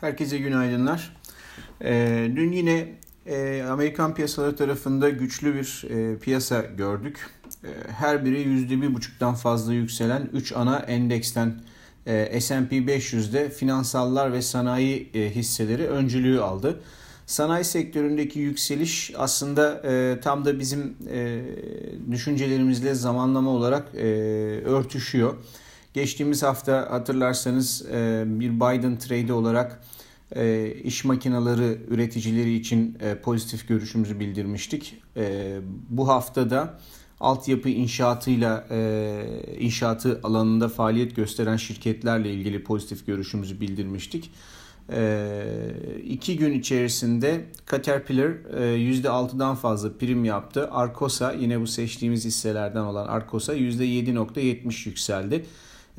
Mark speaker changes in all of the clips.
Speaker 1: Herkese günaydınlar. Ee, dün yine e, Amerikan piyasaları tarafında güçlü bir e, piyasa gördük. E, her biri %1,5'tan fazla yükselen 3 ana endeksten e, S&P 500'de finansallar ve sanayi hisseleri öncülüğü aldı. Sanayi sektöründeki yükseliş aslında tam da bizim düşüncelerimizle zamanlama olarak örtüşüyor. Geçtiğimiz hafta hatırlarsanız e, bir Biden trade olarak e, iş makineleri üreticileri için e, pozitif görüşümüzü bildirmiştik. Bu hafta da altyapı inşaatıyla inşaatı alanında faaliyet gösteren şirketlerle ilgili pozitif görüşümüzü bildirmiştik. İki gün içerisinde Caterpillar %6'dan fazla prim yaptı. Arkosa yine bu seçtiğimiz hisselerden olan Arkosa %7.70 yükseldi.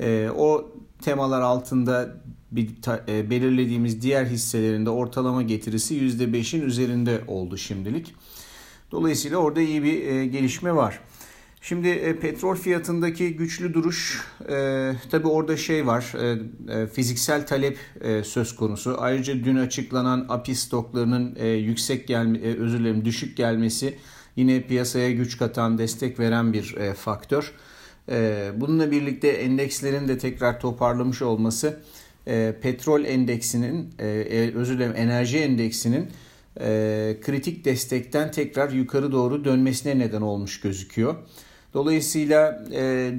Speaker 1: E, o temalar altında bir e, belirlediğimiz diğer hisselerinde ortalama getirisi %5'in üzerinde oldu şimdilik. Dolayısıyla orada iyi bir e, gelişme var. Şimdi e, petrol fiyatındaki güçlü duruş e, tabi orada şey var e, e, fiziksel talep e, söz konusu. Ayrıca dün açıklanan API stoklarının e, yüksek gelme e, özür dilerim düşük gelmesi yine piyasaya güç katan destek veren bir e, faktör. Ee, bununla birlikte endekslerin de tekrar toparlamış olması e, petrol endeksinin, e, e, özür dilerim enerji endeksinin kritik destekten tekrar yukarı doğru dönmesine neden olmuş gözüküyor. Dolayısıyla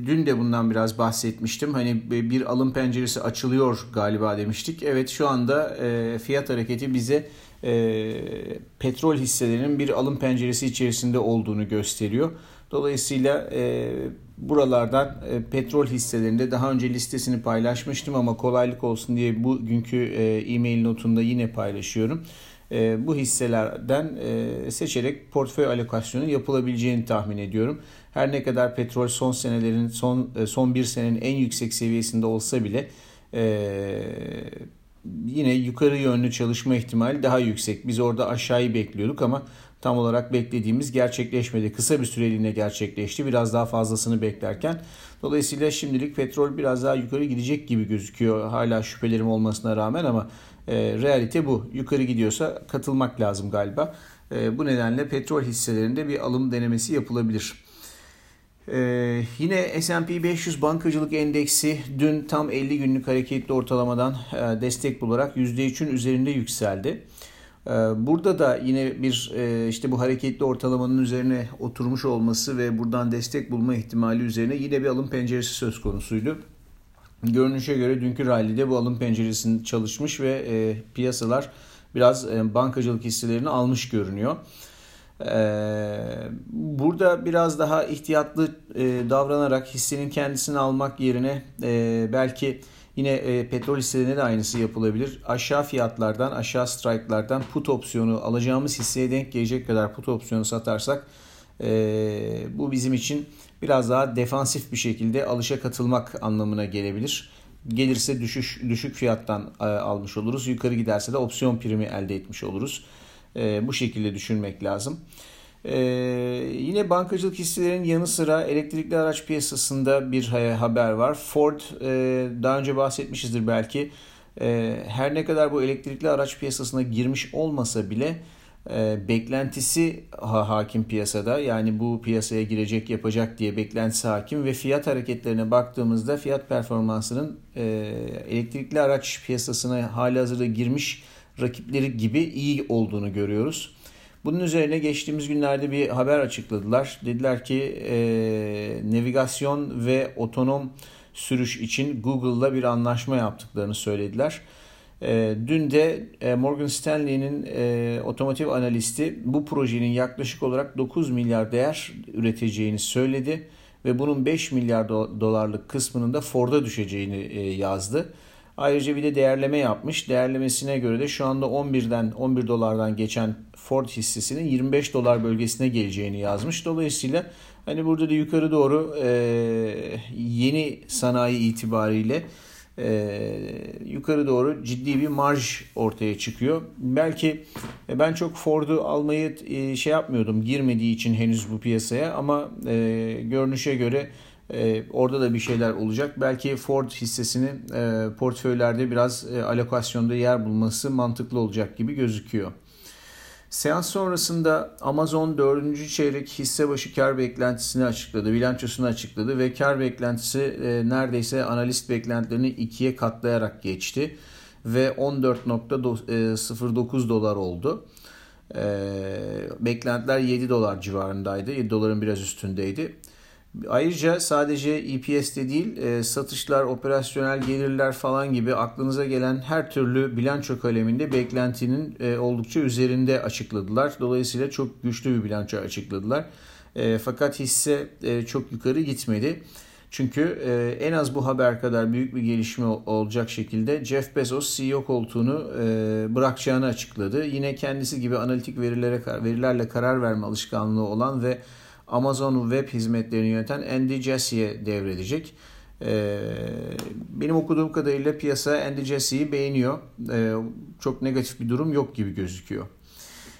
Speaker 1: dün de bundan biraz bahsetmiştim. Hani bir alım penceresi açılıyor galiba demiştik. Evet şu anda fiyat hareketi bize petrol hisselerinin bir alım penceresi içerisinde olduğunu gösteriyor. Dolayısıyla buralardan e, petrol hisselerinde daha önce listesini paylaşmıştım ama kolaylık olsun diye bugünkü e, e-mail notunda yine paylaşıyorum. E, bu hisselerden e, seçerek portföy alokasyonu yapılabileceğini tahmin ediyorum. Her ne kadar petrol son senelerin son e, son bir senenin en yüksek seviyesinde olsa bile e, yine yukarı yönlü çalışma ihtimali daha yüksek. Biz orada aşağıyı bekliyorduk ama tam olarak beklediğimiz gerçekleşmedi. Kısa bir süreliğine gerçekleşti. Biraz daha fazlasını beklerken. Dolayısıyla şimdilik petrol biraz daha yukarı gidecek gibi gözüküyor. Hala şüphelerim olmasına rağmen ama e, realite bu. Yukarı gidiyorsa katılmak lazım galiba. E, bu nedenle petrol hisselerinde bir alım denemesi yapılabilir. Ee, yine S&P 500 bankacılık endeksi dün tam 50 günlük hareketli ortalamadan e, destek bularak %3'ün üzerinde yükseldi. Ee, burada da yine bir e, işte bu hareketli ortalamanın üzerine oturmuş olması ve buradan destek bulma ihtimali üzerine yine bir alım penceresi söz konusuydu. Görünüşe göre dünkü rallide bu alım penceresinin çalışmış ve e, piyasalar biraz e, bankacılık hisselerini almış görünüyor. Burada biraz daha ihtiyatlı davranarak hissenin kendisini almak yerine belki Yine e, petrol hisselerine de aynısı yapılabilir. Aşağı fiyatlardan, aşağı strike'lardan put opsiyonu alacağımız hisseye denk gelecek kadar put opsiyonu satarsak e, bu bizim için biraz daha defansif bir şekilde alışa katılmak anlamına gelebilir. Gelirse düşüş, düşük fiyattan e, almış oluruz. Yukarı giderse de opsiyon primi elde etmiş oluruz. E, bu şekilde düşünmek lazım. Ee, yine bankacılık hisselerinin yanı sıra elektrikli araç piyasasında bir haber var. Ford e, daha önce bahsetmişizdir belki. E, her ne kadar bu elektrikli araç piyasasına girmiş olmasa bile e, beklentisi ha, hakim piyasada. Yani bu piyasaya girecek yapacak diye beklentisi hakim ve fiyat hareketlerine baktığımızda fiyat performansının e, elektrikli araç piyasasına hali hazırda girmiş rakipleri gibi iyi olduğunu görüyoruz. Bunun üzerine geçtiğimiz günlerde bir haber açıkladılar. Dediler ki e, navigasyon ve otonom sürüş için Google'la bir anlaşma yaptıklarını söylediler. E, dün de e, Morgan Stanley'nin e, otomotiv analisti bu projenin yaklaşık olarak 9 milyar değer üreteceğini söyledi ve bunun 5 milyar dolarlık kısmının da Ford'a düşeceğini e, yazdı. Ayrıca bir de değerleme yapmış. Değerlemesine göre de şu anda 11'den 11 dolardan geçen Ford hissesinin 25 dolar bölgesine geleceğini yazmış. Dolayısıyla hani burada da yukarı doğru e, yeni sanayi itibariyle e, yukarı doğru ciddi bir marj ortaya çıkıyor. Belki e, ben çok Ford'u almayı e, şey yapmıyordum girmediği için henüz bu piyasaya ama e, görünüşe göre E, orada da bir şeyler olacak. Belki Ford hissesini e, portföylerde biraz e, alokasyonda yer bulması mantıklı olacak gibi gözüküyor. Seans sonrasında Amazon 4. çeyrek hisse başı kar beklentisini açıkladı, bilançosunu açıkladı ve kar beklentisi e, neredeyse analist beklentilerini ikiye katlayarak geçti ve 14.09 dolar oldu. E, beklentiler 7 dolar civarındaydı, 7 doların biraz üstündeydi. Ayrıca sadece EPS'te değil e, satışlar, operasyonel gelirler falan gibi aklınıza gelen her türlü bilanço kaleminde beklentinin e, oldukça üzerinde açıkladılar. Dolayısıyla çok güçlü bir bilanço açıkladılar. E, fakat hisse çok yukarı gitmedi. Çünkü en az bu haber kadar büyük bir gelişme olacak şekilde Jeff Bezos CEO koltuğunu bırakacağını açıkladı. Yine kendisi gibi analitik verilere verilerle karar verme alışkanlığı olan ve Amazon Web hizmetlerini yöneten Andy Jesse'ye devredecek. Ee, benim okuduğum kadarıyla piyasa Andy Jesse'yi beğeniyor. Ee, çok negatif bir durum yok gibi gözüküyor.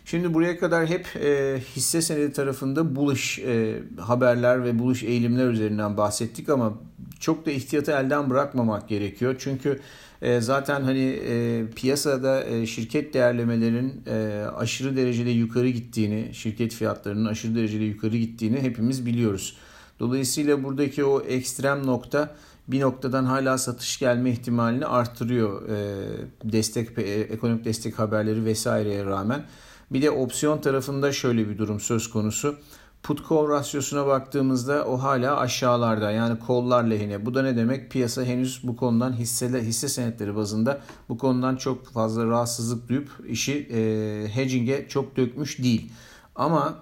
Speaker 1: Şimdi buraya kadar hep e, hisse senedi tarafında buluş e, haberler ve buluş eğilimler üzerinden bahsettik ama çok da ihtiyatı elden bırakmamak gerekiyor. Çünkü e, zaten hani e, piyasada e, şirket değerlemelerin e, aşırı derecede yukarı gittiğini, şirket fiyatlarının aşırı derecede yukarı gittiğini hepimiz biliyoruz. Dolayısıyla buradaki o ekstrem nokta bir noktadan hala satış gelme ihtimalini artırıyor. E, destek, e, ekonomik destek haberleri vesaireye rağmen. Bir de opsiyon tarafında şöyle bir durum söz konusu. Put call rasyosuna baktığımızda o hala aşağılarda yani kollar lehine. Bu da ne demek? Piyasa henüz bu konudan hisseler, hisse senetleri bazında bu konudan çok fazla rahatsızlık duyup işi e, hedging'e çok dökmüş değil. Ama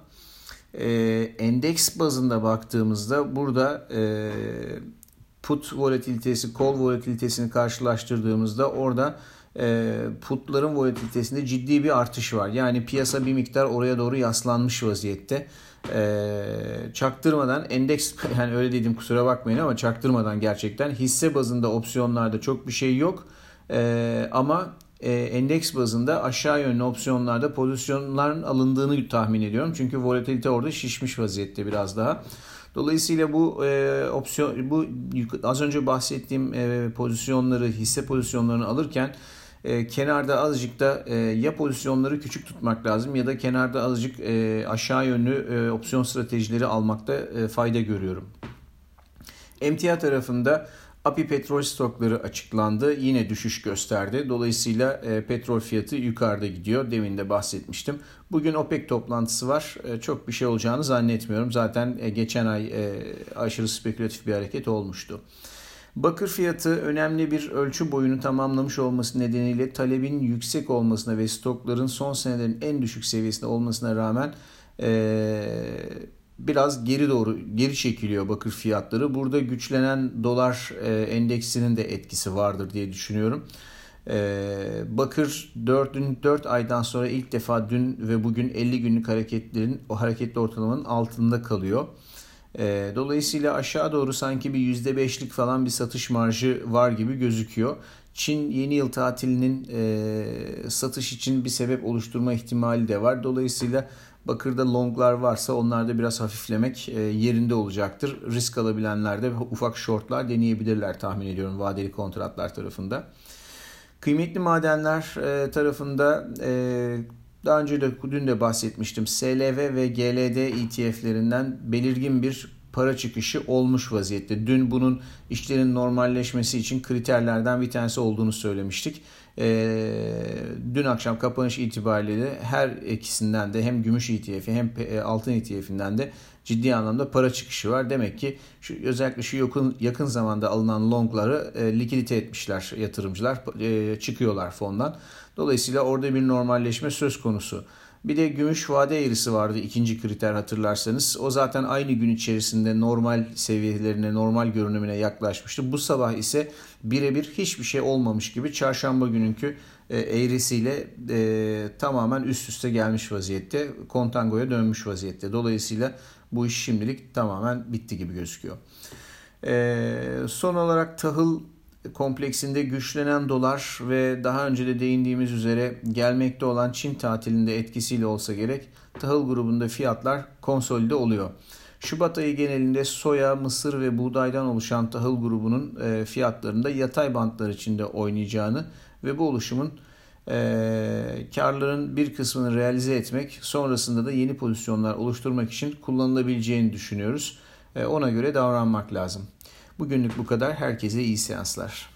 Speaker 1: e, endeks bazında baktığımızda burada e, put volatilitesi, kol volatilitesini karşılaştırdığımızda orada putların volatilitesinde ciddi bir artış var. Yani piyasa bir miktar oraya doğru yaslanmış vaziyette e, çaktırmadan endeks yani öyle dedim kusura bakmayın ama çaktırmadan gerçekten hisse bazında opsiyonlarda çok bir şey yok e, ama e, endeks bazında aşağı yönlü opsiyonlarda pozisyonların alındığını tahmin ediyorum çünkü volatilite orada şişmiş vaziyette biraz daha. Dolayısıyla bu e, opsiyon bu az önce bahsettiğim e, pozisyonları hisse pozisyonlarını alırken e, kenarda azıcık da e, ya pozisyonları küçük tutmak lazım ya da kenarda azıcık e, aşağı yönlü e, opsiyon stratejileri almakta e, fayda görüyorum. Emtia tarafında API petrol stokları açıklandı. Yine düşüş gösterdi. Dolayısıyla e, petrol fiyatı yukarıda gidiyor. Demin de bahsetmiştim. Bugün OPEC toplantısı var. E, çok bir şey olacağını zannetmiyorum. Zaten e, geçen ay e, aşırı spekülatif bir hareket olmuştu. Bakır fiyatı önemli bir ölçü boyunu tamamlamış olması nedeniyle talebin yüksek olmasına ve stokların son senelerin en düşük seviyesinde olmasına rağmen ee, biraz geri doğru geri çekiliyor bakır fiyatları. Burada güçlenen dolar e, endeksinin de etkisi vardır diye düşünüyorum. E, bakır 4, 4 aydan sonra ilk defa dün ve bugün 50 günlük hareketlerin o hareketli ortalamanın altında kalıyor. E, dolayısıyla aşağı doğru sanki bir %5'lik falan bir satış marjı var gibi gözüküyor. Çin yeni yıl tatilinin e, satış için bir sebep oluşturma ihtimali de var. Dolayısıyla bakırda longlar varsa onlarda biraz hafiflemek e, yerinde olacaktır. Risk alabilenler de ufak shortlar deneyebilirler tahmin ediyorum vadeli kontratlar tarafında. Kıymetli madenler e, tarafında e, daha önce de dün de bahsetmiştim. SLV ve GLD ETF'lerinden belirgin bir para çıkışı olmuş vaziyette. Dün bunun işlerin normalleşmesi için kriterlerden bir tanesi olduğunu söylemiştik. Ee, dün akşam kapanış itibariyle de her ikisinden de hem gümüş ETF'i hem e, altın ETF'inden de ciddi anlamda para çıkışı var. Demek ki şu, özellikle şu yakın, yakın zamanda alınan longları e, likidite etmişler yatırımcılar. E, çıkıyorlar fondan. Dolayısıyla orada bir normalleşme söz konusu. Bir de gümüş vade eğrisi vardı ikinci kriter hatırlarsanız. O zaten aynı gün içerisinde normal seviyelerine, normal görünümüne yaklaşmıştı. Bu sabah ise birebir hiçbir şey olmamış gibi çarşamba gününkü e, eğrisiyle e, tamamen üst üste gelmiş vaziyette. Kontangoya dönmüş vaziyette. Dolayısıyla bu iş şimdilik tamamen bitti gibi gözüküyor. E, son olarak tahıl kompleksinde güçlenen dolar ve daha önce de değindiğimiz üzere gelmekte olan Çin tatilinde etkisiyle olsa gerek tahıl grubunda fiyatlar konsolide oluyor. Şubat ayı genelinde soya, mısır ve buğdaydan oluşan tahıl grubunun e, fiyatlarında yatay bantlar içinde oynayacağını ve bu oluşumun e, karların bir kısmını realize etmek sonrasında da yeni pozisyonlar oluşturmak için kullanılabileceğini düşünüyoruz. E, ona göre davranmak lazım. Bugünlük bu kadar. Herkese iyi seanslar.